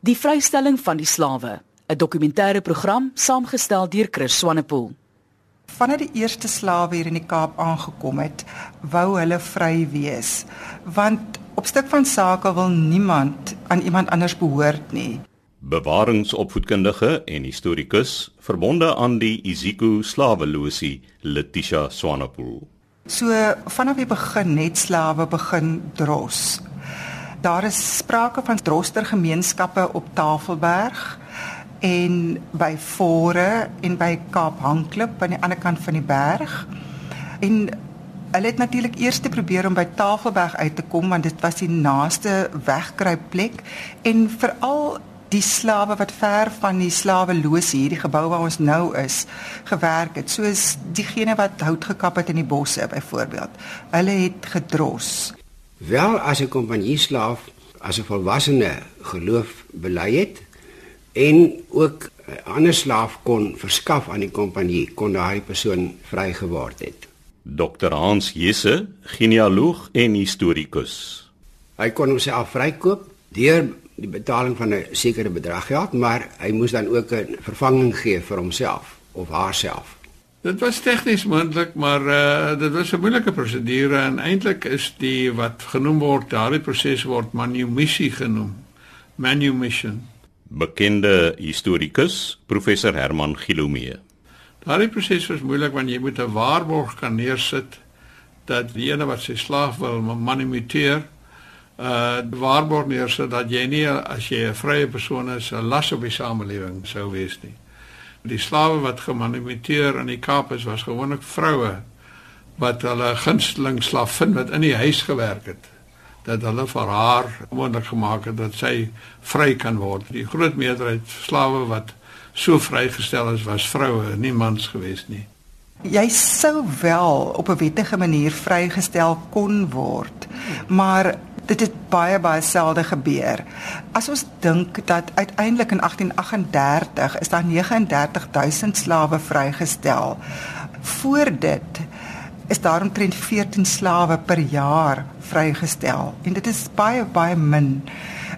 Die vrystelling van die slawe, 'n dokumentêre program saamgestel deur Chris Swanepoel. Vanaf die eerste slawe hier in die Kaap aangekom het, wou hulle vry wees, want op stuk van sake wil niemand aan iemand anders behoort nie. Bewaringsopvoedkundige en historikus verbonde aan die Iziko slawelosie Letitia Swanepoel. So vanaf die begin net slawe begin dros. Daar is sprake van drostergemeenskappe op Tafelberg en by Fore en by Kaap Hangklip aan die ander kant van die berg. En hulle het natuurlik eers probeer om by Tafelberg uit te kom want dit was die naaste wegkruipplek. En veral die slawe wat ver van die slawelose hierdie gebou waar ons nou is gewerk het. Soos diegene wat hout gekap het in die bosse byvoorbeeld. Hulle het gedros wel as 'n kompanjieslaaf as 'n volwassene geloof bely het en ook 'n ander slaaf kon verskaf aan die kompanjie kon daardie persoon vrygeword het. Dr Hans Jesse, genealoog en historikus. Hy kon homself vrykoop deur die betaling van 'n sekere bedrag geld, maar hy moes dan ook 'n vervanging gee vir homself of haarself. Dit was tegnies moontlik, maar uh dit was 'n moeilike prosedure en eintlik is die wat genoem word, daardie proses word manumissie genoem. Manumission bekende historikus professor Herman Gilomee. Daardie proses was moeilik want jy moet 'n waarborg kan neersit dat die ene wat sy slaaf wil manipuleer uh waarborg neersit dat jy nie as jy 'n vrye persoon is 'n las op die samelewing sou wees nie. Die slawe wat gemanipuleer in die Kaap is was gewoonlik vroue wat hulle gunsteling slaaf vind wat in die huis gewerk het dat hulle vir haar moontlik gemaak het dat sy vry kan word. Die groot meerderheid slawe wat so vrygestel is was vroue, nie mans gewees nie. Jy sou wel op 'n wettige manier vrygestel kon word, maar dit het baie baie selde gebeur. As ons dink dat uiteindelik in 1838 is daar 39000 slawe vrygestel. Voor dit is daar omtrent 14 slawe per jaar vrygestel en dit is baie baie min.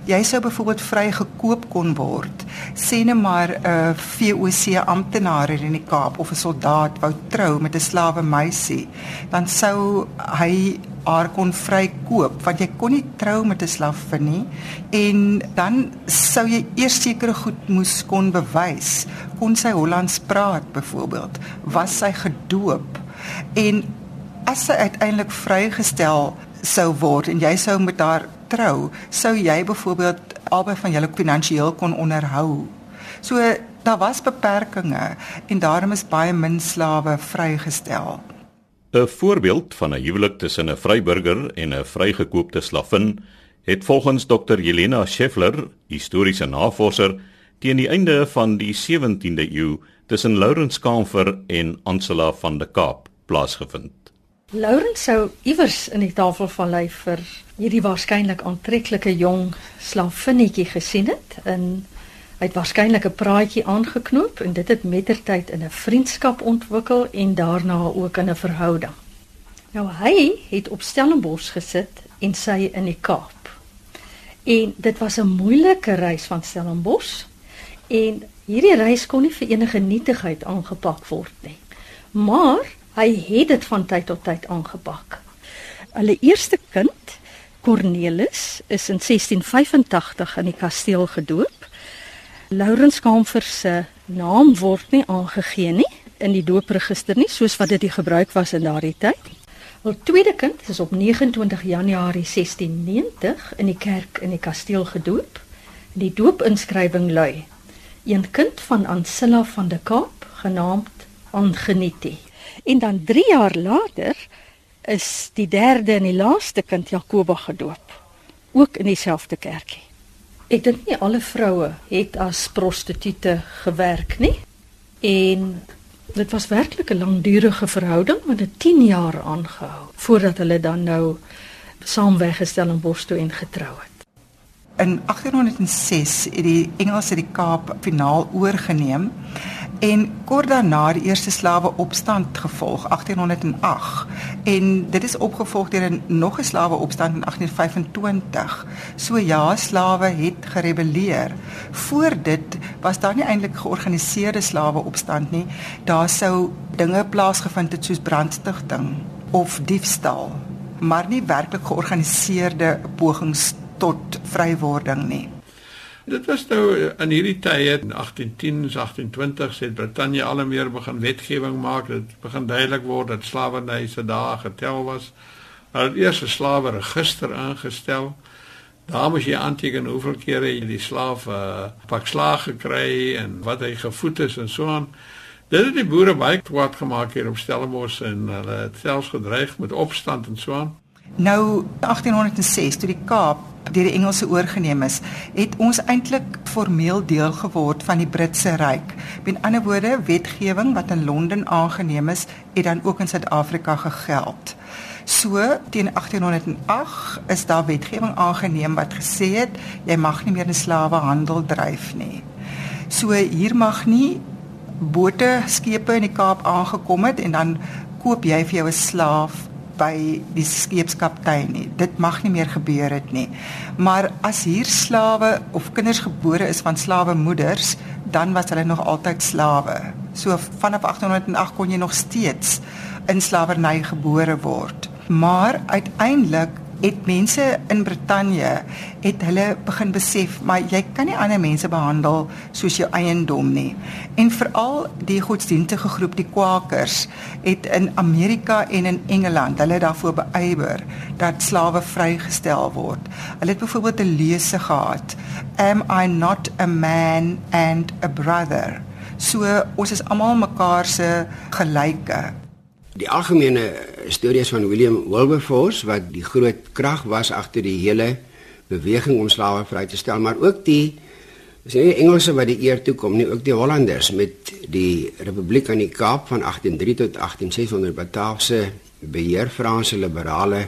Jy sou byvoorbeeld vrygekoop kon word. Sê net maar 'n uh, VOC amptenaar in die Kaap of 'n soldaat wou trou met 'n slawe meisie, dan sou hy haar kon vrykoop want jy kon nie trou met 'n slavin nie en dan sou jy eers sekere goed moes kon bewys. Kon sy Hollands praat byvoorbeeld? Was sy gedoop? En as sy uiteindelik vrygestel sou word en jy sou met haar trou, sou jy byvoorbeeld albei van julle finansiëel kon onderhou. So daar was beperkings en daarom is baie min slawe vrygestel. 'n Voorbeeld van 'n huwelik tussen 'n vryburger en 'n vrygekoopte slavin het volgens Dr. Jelena Scheffler, historiese navorser, teen die einde van die 17de eeu tussen Laurens Kamfer en Ansela van der Kaap plaasgevind. Laurens sou iewers in die Tafelvallei vir hierdie waarskynlik aantreklike jong slavinnetjie gesien het en hy het waarskynlik 'n praatjie aangeknoop en dit het mettertyd in 'n vriendskap ontwikkel en daarna ook in 'n verhouding. Nou hy het op Stellenbosch gesit en sy in die Kaap. En dit was 'n moeilike reis van Stellenbosch en hierdie reis kon nie vir enige nietigheid aangepak word nie. Maar Hy het dit van tyd tot tyd aangepak. Hulle eerste kind, Cornelis, is in 1685 in die kasteel gedoop. Laurens Kamfer se naam word nie aangegee nie in die doopregister nie, soos wat dit die gebruik was in daardie tyd. Hul tweede kind is op 29 Januarie 1690 in die kerk in die kasteel gedoop. Die doopinskrywing lui: Een kind van Ansilla van der Kaap, genaamd Angeniti. En dan 3 jaar later is die derde en die laaste kind Jakoba gedoop, ook in dieselfde kerkie. Ek dink nie alle vroue het as prostituie gewerk nie. En dit was werklik 'n langdurige verhouding wat 'n 10 jaar aangehou voordat hulle dan nou saam weggestel in Boston en getrou het. In 1806 het die Engelse die Kaap finaal oorgeneem En kort daarna die eerste slawe opstand gevolg 1808 en dit is opgevolg deur 'n nog 'n slawe opstand in 1825. So ja, slawe het gerebelleer. Voor dit was daar nie eintlik georganiseerde slawe opstand nie. Daar sou dinge plaasgevind het soos brandstigting of diefstal, maar nie werklik georganiseerde pogings tot vrywording nie. Dit was nou in hierdie tye in 1810s, 1820s het Brittanje al meer begin wetgewing maak. Dit begin duidelik word dat slawerny se dae getel was. Hulle het eers 'n slawe register aangestel. Daar moes jy aanteken hoeveel kere jy die slaaf uh, pak slaag gekry en wat hy gevoed is en so aan. Dit het die boere baie kwaad gemaak hier op Stellenbosch en hulle het selfs gedreig met opstand en so aan. Nou 1806 toe die Kaap deur die Engelse oorgeneem is, het ons eintlik formeel deel geword van die Britse ryk. Met ander woorde, wetgewing wat in Londen aangeneem is, het dan ook in Suid-Afrika gegeld. So teen 1808 is daar wetgewing aangeneem wat gesê het jy mag nie meer 'n slawehandel dryf nie. So hier mag nie bote skepe in die Kaap aangekom het en dan koop jy vir jou 'n slaaf by die skeepskaptein nie. Dit mag nie meer gebeur het nie. Maar as hier slawe of kinders gebore is van slawe moeders, dan was hulle nog altyd slawe. So vanaf 1808 kon jy nog steeds in slawerny gebore word. Maar uiteindelik het mense in Brittanje het hulle begin besef maar jy kan nie ander mense behandel soos jou eiendom nie. En veral die godsdienstige groep die Quakers het in Amerika en in Engeland hulle daarvoor beywer dat slawe vrygestel word. Hulle het byvoorbeeld 'n lese gehad. Am I not a man and a brother? So ons is almal mekaar se gelyke die algemene stories van William Wilberforce wat die groot krag was agter die hele beweging om slawe vry te stel, maar ook die is nie Engelse wat die eer toe kom nie, ook die Hollanders met die Republiek aan die Kaap van 1803 tot 1806 onder Bataafse beheer Franse liberale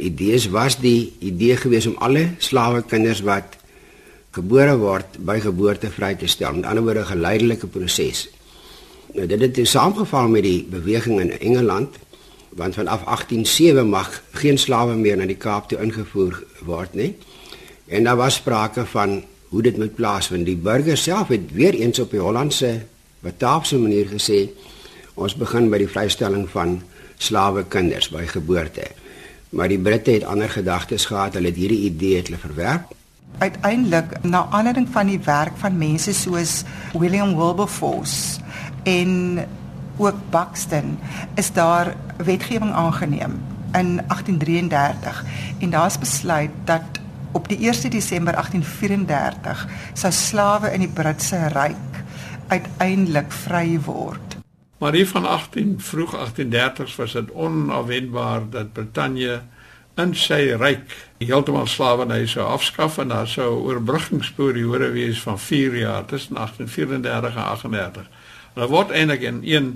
idees was die idee gewees om alle slawe kinders wat gebore word by geboorte vry te stel. Met ander woorde 'n geleidelike proses. Nou dit het saamgeval met die beweging in Engeland want vanaf 1807 mag geen slawe meer na die Kaap toe ingevoer word nie. En daar was sprake van hoe dit moet plaasvind. Die burgers self het weer eens op die Hollandse Bataafse manier gesê ons begin by die vrystelling van slawe kinders by geboorte. Maar die Britte het ander gedagtes gehad. Hulle het hierdie idee het hulle verwerp. Uiteindelik na aanleiding van die werk van mense soos William Wilberforce en ook Buxton is daar wetgewing aangeneem in 1833 en daar's besluit dat op die 1 Desember 1834 sou slawe in die Britse ryk uiteindelik vry word. Maar hier van 18 vroeg 1830s was dit onafwendbaar dat Brittanje in sy ryk heeltemal slawerny sou afskaff en daar sou 'n oorbruggingsperiode wees van 4 jaar tussen 1834 en 1838. Hulle word eintlik in 1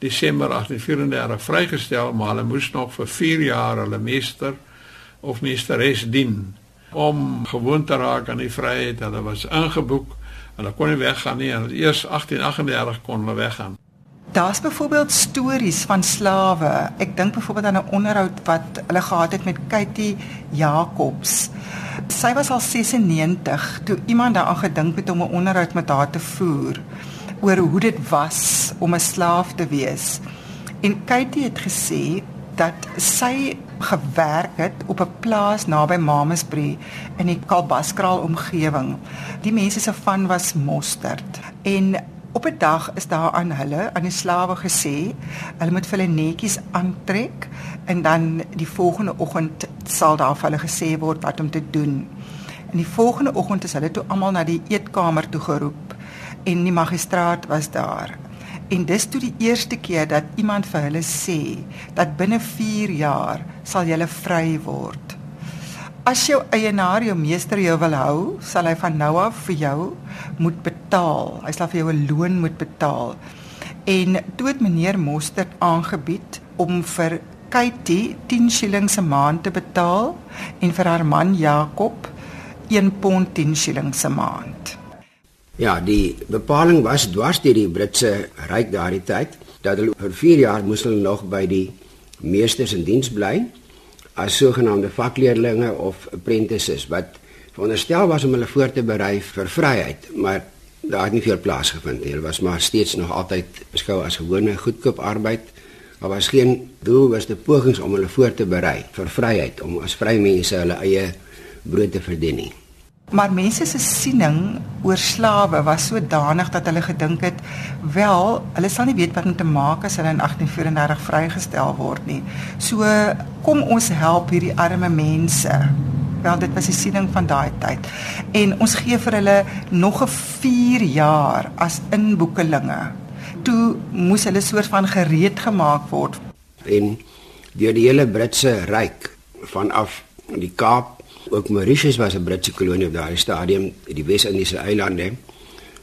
Desember 1834 vrygestel, maar hulle moes nog vir 4 jaar hulle meester of meesteres dien om gewoon te raak aan die vryheid. Hulle was ingeboek. Hulle kon nie weggaan nie. Hulle eers 1838 kon hulle weggaan. Daar's byvoorbeeld stories van slawe. Ek dink byvoorbeeld aan 'n onderhoud wat hulle gehad het met Katie Jacobs. Sy was al 96 toe iemand daaraan gedink het om 'n onderhoud met haar te voer oor hoe dit was om 'n slaaf te wees. En Katie het gesê dat sy gewerk het op 'n plaas naby Mamasbury in die Kalbaskraal omgewing. Die mense se van was mosterd. En op 'n dag is daar aan hulle, aan die slawe gesê, hulle moet vir hulle netjies aantrek en dan die volgende oggend sal daar vir hulle gesê word wat om te doen. En die volgende oggend is hulle toe almal na die eetkamer toe geroep en die magistraat was daar. En dis toe die eerste keer dat iemand vir hulle sê dat binne 4 jaar sal jy vry word. As jou eienaar jou meester jou wil hou, sal hy van nou af vir jou moet betaal. Hy sal vir jou 'n loon moet betaal. En toe het meneer Mostert aangebied om vir Katie 10 shillings 'n maand te betaal en vir haar man Jakob 1 pond 10 shillings 'n maand. Ja, die bepaling was dwars deur die Britse ryk daardie tyd dat hulle vir 4 jaar moes hulle nog by die meesters in diens bly as sogenaamde vakleerlinge of apprentices wat veronderstel was om hulle voor te berei vir vryheid, maar daar het nie veel plaas gevind nie. Hulle was maar steeds nog altyd beskou as gewone goedkoop arbeid. Daar was geen doelbewuste pogings om hulle voor te berei vir vryheid om as vrye mense hulle eie brood te verdien nie. Maar mense se siening oor slawe was sodanig dat hulle gedink het wel, hulle sal nie weet wat om te maak as hulle in 1834 vrygestel word nie. So kom ons help hierdie arme mense Wel dit was die siening van daai tyd. En ons gee vir hulle nog 'n 4 jaar as inboekelinge. Toe moes hulle soort van gereed gemaak word en deur die hele Britse ryk vanaf die Kaap, ook Mauritius was 'n Britse kolonie op daai stadium, die Wes-Indiese eilande,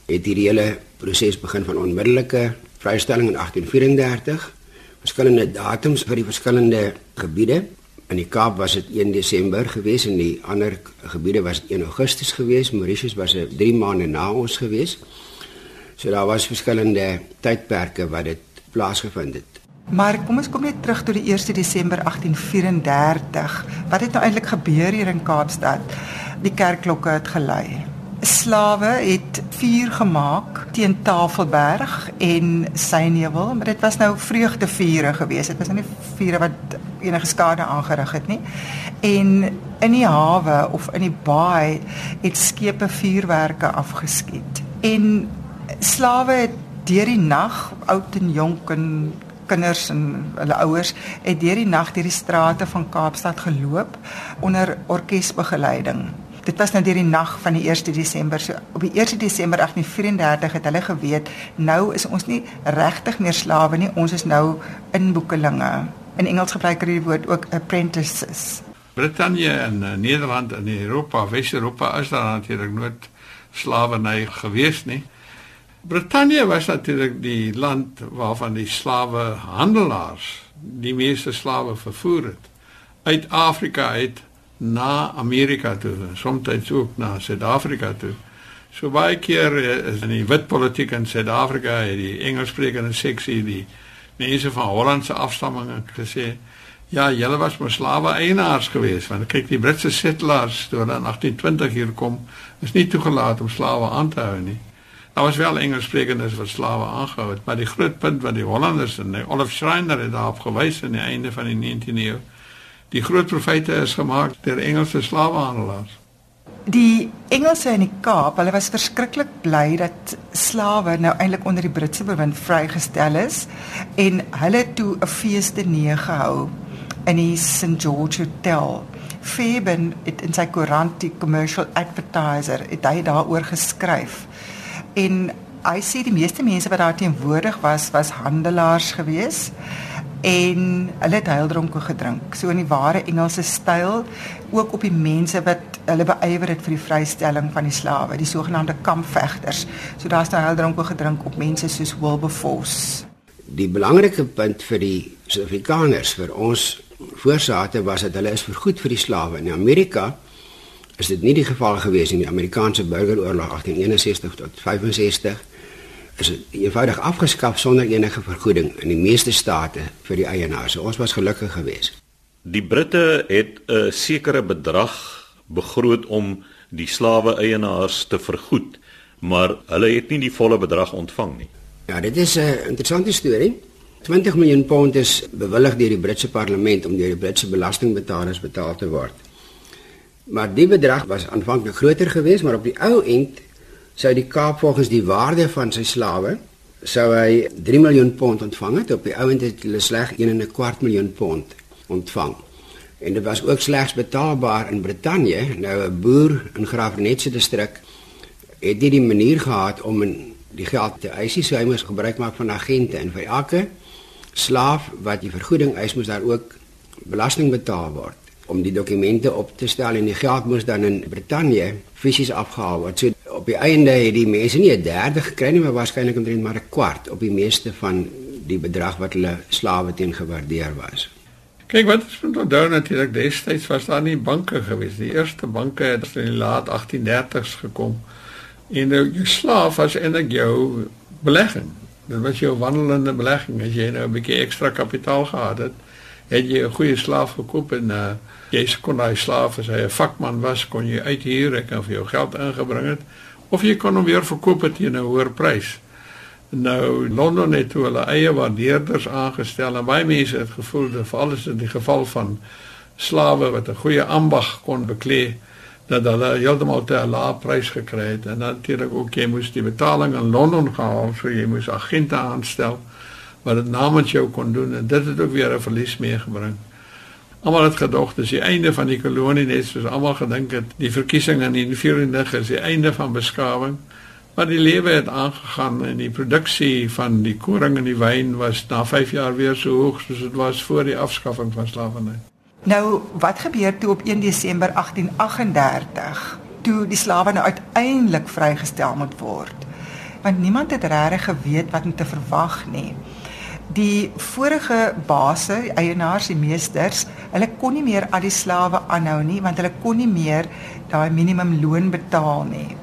het hierdie hele proses begin van onmiddellike vrystelling in 1834. Verskillende datums vir die verskillende gebiede In die Kaap was dit 1 Desember gewees en die ander gebiede was dit 1 Augustus gewees. Mauritius was dit 3 maande na ons gewees. So daar was verskillende tydperke wat dit plaasgevind het. Maar kom ons kom net terug tot die 1 Desember 1834. Wat het nou eintlik gebeur hier in Kaapstad? Die kerkklokke het gelui slawe het vuur gemaak teen Tafelberg en Synewil, maar dit was nou vreugdevure geweest. Dit was nou nie vure wat enige skade aangerig het nie. En in die hawe of in die baai het skepe vuurwerke afgeskiet. En slawe het deur die nag, oud en jonk en kinders en hulle ouers het deur die nag deur die strate van Kaapstad geloop onder orkesbegeleiding dit was nou deur die nag van die 1 Desember. So op die 1 Desember 1834 het hulle geweet nou is ons nie regtig meer slawe nie, ons is nou inboekelinge. In Engels gebruik hulle die woord ook apprentices. Brittanje en uh, Nederland en Europa, Wes-Europa is daar natuurlik nooit slawerny gewees nie. Brittanje was natuurlik die land waarvan die slawe handelaars die meeste slawe vervoer het. Uit Afrika uit na Amerika toe, soms ook na Suid-Afrika toe. So baie keer is in die wit politiek in Suid-Afrika, die Engelssprekende seksie, die mense van Hollandse afstamming gesê, ja, julle was maar slawe eienaars geweest, want kyk die Britse settlers toe in 1820 hier kom, is nie toegelaat om slawe aan te hou nie. Daar was wel Engelssprekendes wat slawe aangehou het, maar die groot punt wat die Hollanders en Olaf Schreiner het daarop gewys aan die einde van die 19de eeu Die groot profete is gemaak deur Engelse slawehandelaars. Die Engelse in die Kaap, hulle was verskriklik bly dat slawe nou eintlik onder die Britse bewind vrygestel is en hulle toe 'n feeste neergehou in die St George Hotel. Fairbairn het in sy koerant die Commercial Advertiser het hy daaroor geskryf. En hy sê die meeste mense wat daar teenwoordig was, was handelaars geweest en hulle het heildronke gedrink. So in die ware Engelse styl ook op die mense wat hulle beywer het vir die vrystelling van die slawe, die sogenaamde kampvegters. So daar's nou heildronke gedrink op mense soos Wilberforce. Die belangrike punt vir die Suid-Afrikaners vir ons voorsate was dat hulle is vergoed vir die slawe. In Amerika is dit nie die geval gewees in die Amerikaanse Burgeroorlog 1861 tot 65 is eenvoudig afgeskaf sonder enige vergoeding in die meeste state vir die eienaars. So ons was gelukkig geweest. Die Britte het 'n sekere bedrag begroot om die slawe eienaars te vergoed, maar hulle het nie die volle bedrag ontvang nie. Ja, dit is 'n interessante storie. 20 miljoen pond is bewillig deur die Britse parlement om deur die Britse belastingbetalers betaal te word. Maar die bedrag was aanvanklik groter geweest, maar op die ou end sou die Kaap volgens die waarde van sy slawe sou hy 3 miljoen pond ontvang het. Op die ouend het hulle sleg 1 en 'n kwart miljoen pond ontvang. En dit was ook slegs betaalbaar in Brittanje. Nou 'n boer in Graafrenetse distrik het nie die manier gehad om in die geld te eis so hy moes gebruik maak van agente en vir elke slaaf wat die vergoeding eis moes daar ook belasting betaal word om die dokumente op te stel en die geld moes dan in Brittanje fisies afgehaal word. So op die einde het die mense nie 'n derde gekry nie, maar waarskynlik omtrent maar 'n kwart op die meeste van die bedrag wat hulle slawe teen gewaardeer was. Kyk wat is met onthou natuurlik destyds was daar nie banke gewees. Die eerste banke het in die laat 1830s gekom En nou jou slaaf was eintlik jou belegging. Dit was jou wandelende belegging. As jy nou 'n bietjie ekstra kapitaal gehad het, het jy 'n goeie slaaf gekoop en uh jy kon daai slaaf as hy 'n vakman was, kon jy uithuur en kan vir jou geld ingebring het of jy kon hom weer verkoop teen 'n hoër prys. Nou Londen het hulle eie waardeerders aangestel en baie mense het gevoel dat veral in die geval van slawe wat 'n goeie ambag kon beklee dat hulle heeltemal te 'n lae prys gekry het en natuurlik ook jy moes die betaling in Londen gehaal so jy moes agente aanstel wat dit namens jou kon doen en dit het ook weer 'n verlies meegebring. Almal het gedog dis die einde van die kolonie net soos almal gedink het die verkiesing in die 94 is die einde van beskawing. Maar die lewe het aangegaan en die produksie van die koring en die wyn was na 5 jaar weer so hoog soos dit was voor die afskaffing van slawerny. Nou, wat gebeur toe op 1 Desember 1838 toe die slawe nou uiteindelik vrygestel moet word? Want niemand het regtig geweet wat om te verwag nie. Die vorige base, die eienaars, die meesters, hulle kon nie meer al die slawe aanhou nie want hulle kon nie meer daai minimumloon betaal nie.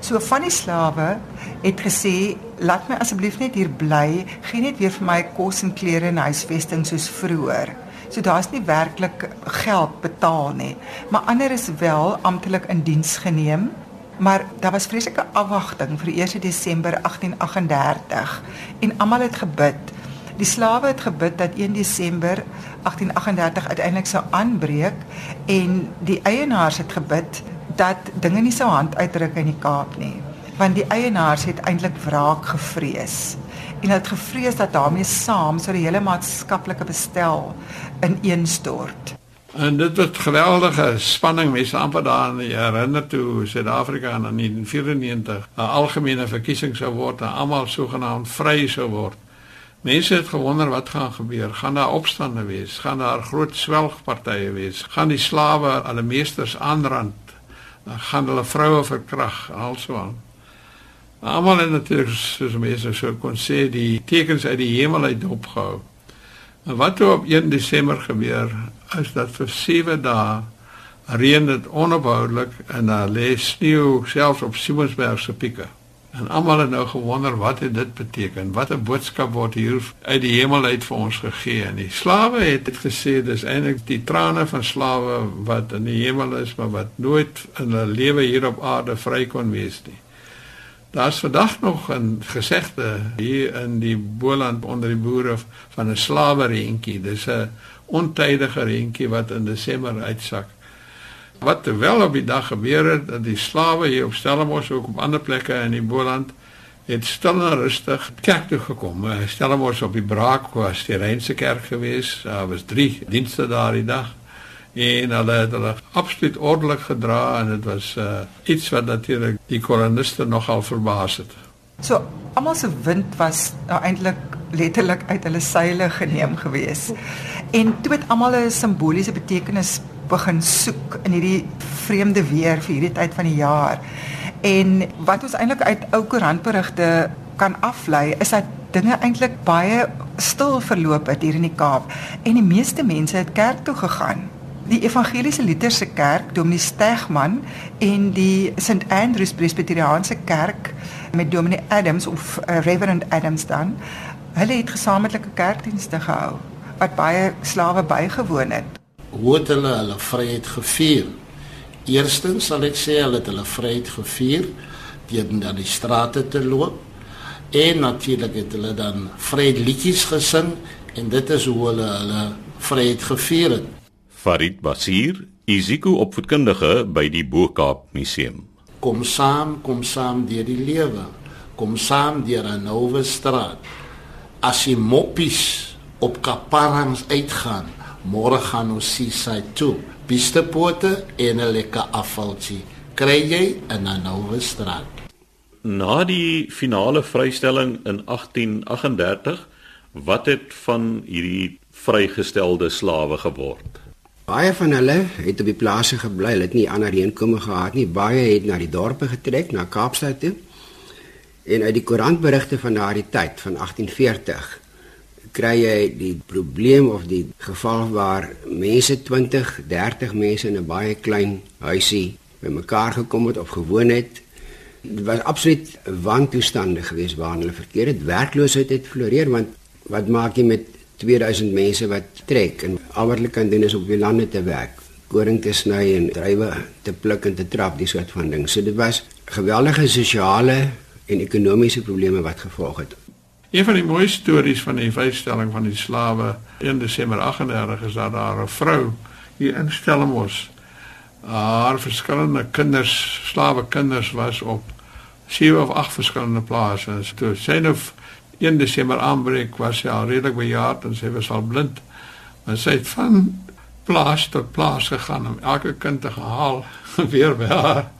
So van die slawe het gesê, "Laat my asseblief net hier bly, gee net weer vir my kos en klere en huisvesting soos vroeër." So daar's nie werklik geld betaal nie. Maar ander is wel amptelik in diens geneem. Maar daar was vreeslike afwagting vir 1 Desember 1838 en almal het gebid. Die slawe het gebid dat 1 Desember 1838 uiteindelik sou aanbreek en die eienaars het gebid dat dinge nie sou hand uitdruk in die Kaap nie want die eienaars het eintlik wraak gevrees en het gevrees dat daarmee saam sou die hele maatskaplike bestel ineenstort. En dit het geweldige spanning mense amper daaraan herinner toe Suid-Afrika in 1994 'n algemene verkiesing sou word en almal sogenaamd vry sou word. Mense het gewonder wat gaan gebeur. Gaan daar opstande wees? Gaan daar groot swelgpartye wees? Gaan die slawe hulle meesters aanrand? Gaan hulle vroue verkrag en also aan? Almal het natuurlik soos mense sou kon sê die tekens uit die hemel uit opgehou. En wat toe op 1 Desember gebeur is dat vir 7 dae reën dit onophoudelik en daar lê sneeu selfs op Simonsberg se pieke. En almal het nou gewonder wat het dit beteken? Wat 'n boodskap word hier uit die hemel uit vir ons gegee? En die slawe het dit gesê dis eintlik die trane van slawe wat in die hemel is, maar wat nooit in 'n lewe hier op aarde vry kon wees nie. Daar's vandag nog 'n gesegde hier in die Boland onder die boere van 'n slawereentjie. Dis 'n ontydige reentjie wat in Desember uitsak. Wat terwyl op die dag gebeur het dat die slawe hier op Stellenbosch ook op ander plekke in die Boland het stil en rustig kerk toe gekom. Stellenbosch op die Braak was die Reinse kerk geweest. Daar was 3 dienste daardie dag en hulle het hulle absoluut ordelik gedra en dit was uh, iets wat natuurlik die koloniste nogal verbaas het. So almal se wind was nou eintlik letterlik uit hulle seile geneem gewees. En toe het almal 'n simboliese betekenis begin soek in hierdie vreemde weer vir hierdie tyd van die jaar. En wat ons eintlik uit ou koerantberigte kan aflei is dat dinge eintlik baie stil verloop het hier in die Kaap en die meeste mense het kerk toe gegaan die Evangeliese Lutherse Kerk, Dominee Stegman en die St Andrews Presbyteriaanse Kerk met Dominee Adams of uh, Reverend Adams dan, hulle het gesamentlike kerkdienste gehou wat baie slawe bygewoon het. Hoe het hulle hulle vryheid gevier? Eerstens sal ek sê hulle het hulle vryheid gevier deur na die strate te loop en natuurlik het hulle dan vryheidsliedjies gesing en dit is hoe hulle hulle vryheid gevier het. Farid Basir, Isiko opvoedkundige by die Bo-Kaap Museum. Kom saam, kom saam deur die lewe. Kom saam deur 'n nuwe straat. As jy moppies op kaparans uitgaan, môre gaan ons sien sy toe. Pistepote en 'n lekker afvaltjie. Kry jy in 'n nuwe straat. Na die finale vrystelling in 1838, wat het van hierdie vrygestelde slawe geword? Baie van hulle het op die plase gebly. Hulle het nie ander heenkome gehad nie. Baie het na die dorpe getrek, na Kaapstad toe. En uit die koerantberigte van daardie tyd van 1840 kry jy die probleem of die geval waar mense 20, 30 mense in 'n baie klein huisie bymekaar gekom het of gewoon het. Dit was absoluut wantoestande geweest waarin hulle verkeer het. Werkloosheid het floreer want wat maak jy met 2000 mense wat trek en al wat hulle kan doen is op die lande te werk, koring te sny en druiwe te pluk en te trap, die soort van ding. So dit was geweldige sosiale en ekonomiese probleme wat gevolg het. Een van die mooiste stories van die vrystelling van die slawe in Desember 38 is dat daar 'n vrou hier in Stellenbosch haar verskillende kinders, slawe kinders was op sewe of ag verskillende plase. Toe sy nou 1 Desember aanbreek was sy al redelik bejaard en sy was al blind. Maar sy het van plaas tot plaas gegaan om elke kind te haal weer by haar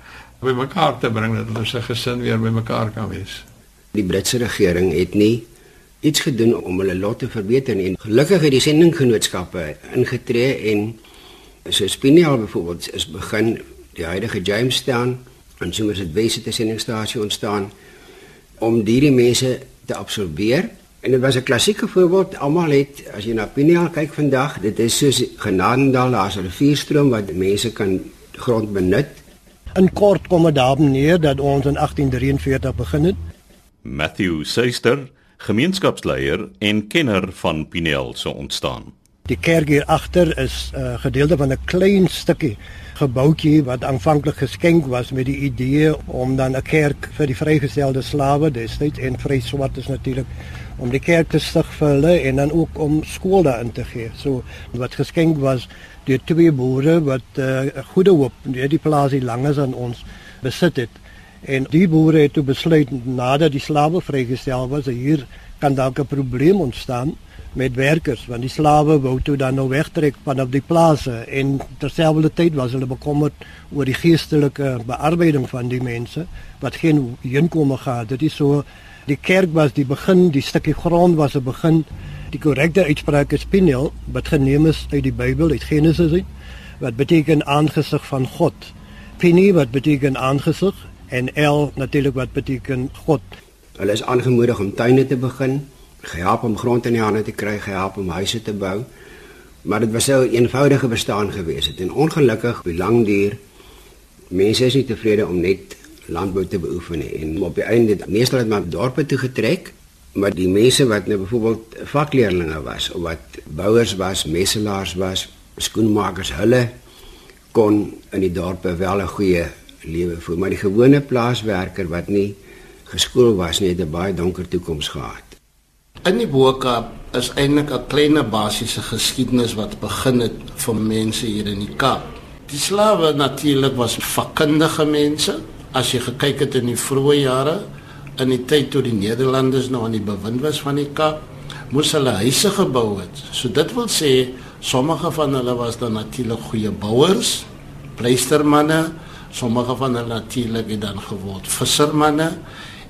by mekaar te bring dat hulle se gesin weer by mekaar kan wees. Die Britse regering het nie iets gedoen om hulle lot te verbeter nie. Gelukkig het die sendinggenootskappe ingetree en so Spinial byvoorbeeld is begin die huidige Jamestown en soms het Wesete sendingstasie ontstaan om hierdie mense te absorbeer. En dit was 'n klassieke voorbeeld. Almal het as jy na Pinial kyk vandag, dit is soos Genadendal, daar's 'n rivierstroom wat mense kan grond benut In kort kom dit daarop neer dat ons in 1843 begin het. Matthew Seister, gemeenskapsleier en kenner van Pinel se ontstaan. Die kerk hier agter is 'n uh, gedeelte van 'n klein stukkie gebouetjie wat aanvanklik geskenk was met die idee om dan 'n kerk vir die vrygestelde slawe destyds en vry swartes natuurlik om die kerk te stig vir hulle en dan ook om skool daarin te gee. So wat geskenk was deur twee boere wat 'n uh, goeie hoop deur die plaas hier langs aan ons besit het. En die boere het toe besluit nadat die slawe vrygestel was, hier kan dalk 'n probleem ontstaan met werkers want die slawe wou toe dan nou wegtrek vanaf die plase en terselfdertyd was hulle bekommerd oor die geestelike bearbeiding van die mense wat geen inkomste gehad het. Dit is so die kerk was die begin, die stukkie grond was 'n begin Die korrekte uitspraak is Peniel wat geneem is uit die Bybel uit Genesis uit wat beteken aangesig van God. Peni wat beteken aangesig en El natuurlik wat beteken God. Hulle is aangemoedig om tuine te begin, gehelp om grond in die hande te kry, gehelp om huise te bou. Maar dit was 'n eenvoudige bestaan gewees het en ongelukkig belang duur mense is nie tevrede om net landbou te beoefen nie en op die einde meestal het maar dorpe toe getrek maar die mense wat nou byvoorbeeld vakleerlinge was of wat bouers was, messelaars was, skoenmakers, hulle kon in die dorpe wel 'n goeie lewe voer, maar die gewone plaaswerker wat nie geskool was nie, het 'n baie donker toekoms gehad. In die Boekap is eintlik 'n klein basiese geskiedenis wat begin het vir mense hier in die Kaap. Die slawe natuurlik was vakkundige mense. As jy gekyk het in die vroeë jare, in die tyd toe die Nederlanders nou aan die bewind was van die Kaap, moes hulle huise gebou het. So dit wil sê sommige van hulle was dan natuurlik goeie bouers, pleistermanne, sommige van hulle natuurlik het dan geword vissermanne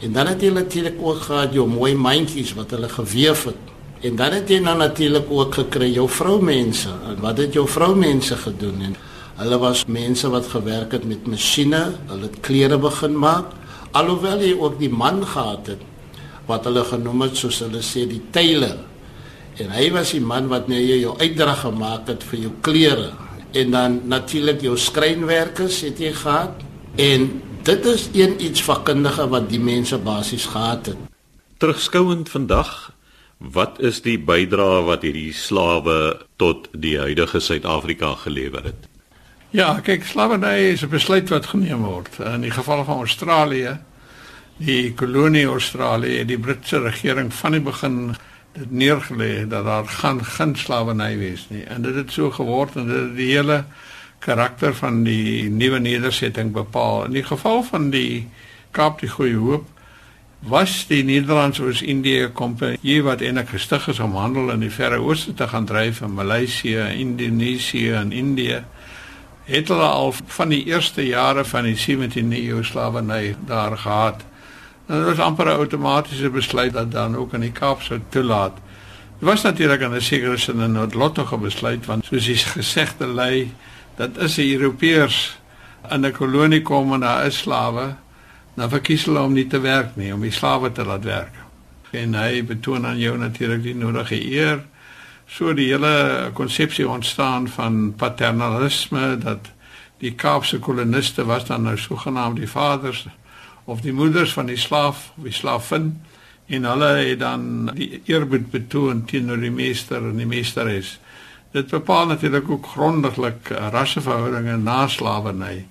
en dan het hulle natuurlik ook gehad jou mooi mandjies wat hulle gewewe het. En dan het jy dan natuurlik ook gekry jou vroumense. En wat het jou vroumense gedoen? En hulle was mense wat gewerk het met masjiene, hulle het klere begin maak alhoewel hy ook die man gehad het wat hulle genoem het soos hulle sê die tailor en hy was die man wat net jou uitdrag gemaak het vir jou klere en dan natuurlik jou skrynwerkers het jy gehad. En dit is een iets vakkundige wat die mense basies gehad het. Terugskouend vandag wat is die bydrae wat hierdie slawe tot die huidige Suid-Afrika gelewer het? Ja, kyk, slawerny is 'n besluit wat geneem word. In die geval van Australië, die kolonie Australië, die Britse regering van die begin dit neergelê dat daar gaan geen slawerny wees nie. En dit het so geword en dit het die hele karakter van die nuwe nedersetting bepaal. In die geval van die Kaap die Goeie Hoop was die Nederlandse Oos-Indië Kompanie wat eintlik gestig is om handel in die Verre Ooste te gaan dryf in Maleisië, Indonesië en Indië het hulle al van die eerste jare van die 17de eeu slawerny daar gehad. En dit was amper 'n outomatiese besluit dat dan ook in die Kaap sou toelaat. Dit was natuurlik 'n sekere sin 'n noodlottige besluit want soos die gesegde lei, dat is die Europeërs in 'n kolonie kom en daar is slawe, dan verkies hulle om nie te werk nie, om die slawe te laat werk. En hy betoon aan jou natuurlik die nodige eer so die hele konsepsie ontstaan van paternalisme dat die Kaapse koloniste was dan nou sogenaamd die vaders of die moeders van die slaaf of die slaafin en hulle het dan die eerbied betoon teenoor die meester en die meesteres. Dit bepaal natuurlik ook grondiglik eh, rasseverhoudinge na slawerny,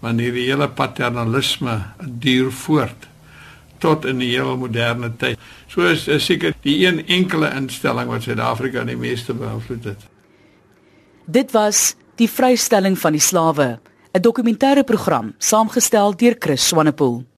want hierdie hele paternalisme duur voort tot in die hele moderne tyd. So is, is seker die een enkele instelling wat Suid-Afrika die meeste beïnvloed het. Dit was Die Vrystelling van die Slawe, 'n dokumentêre program saamgestel deur Chris Swanepoel.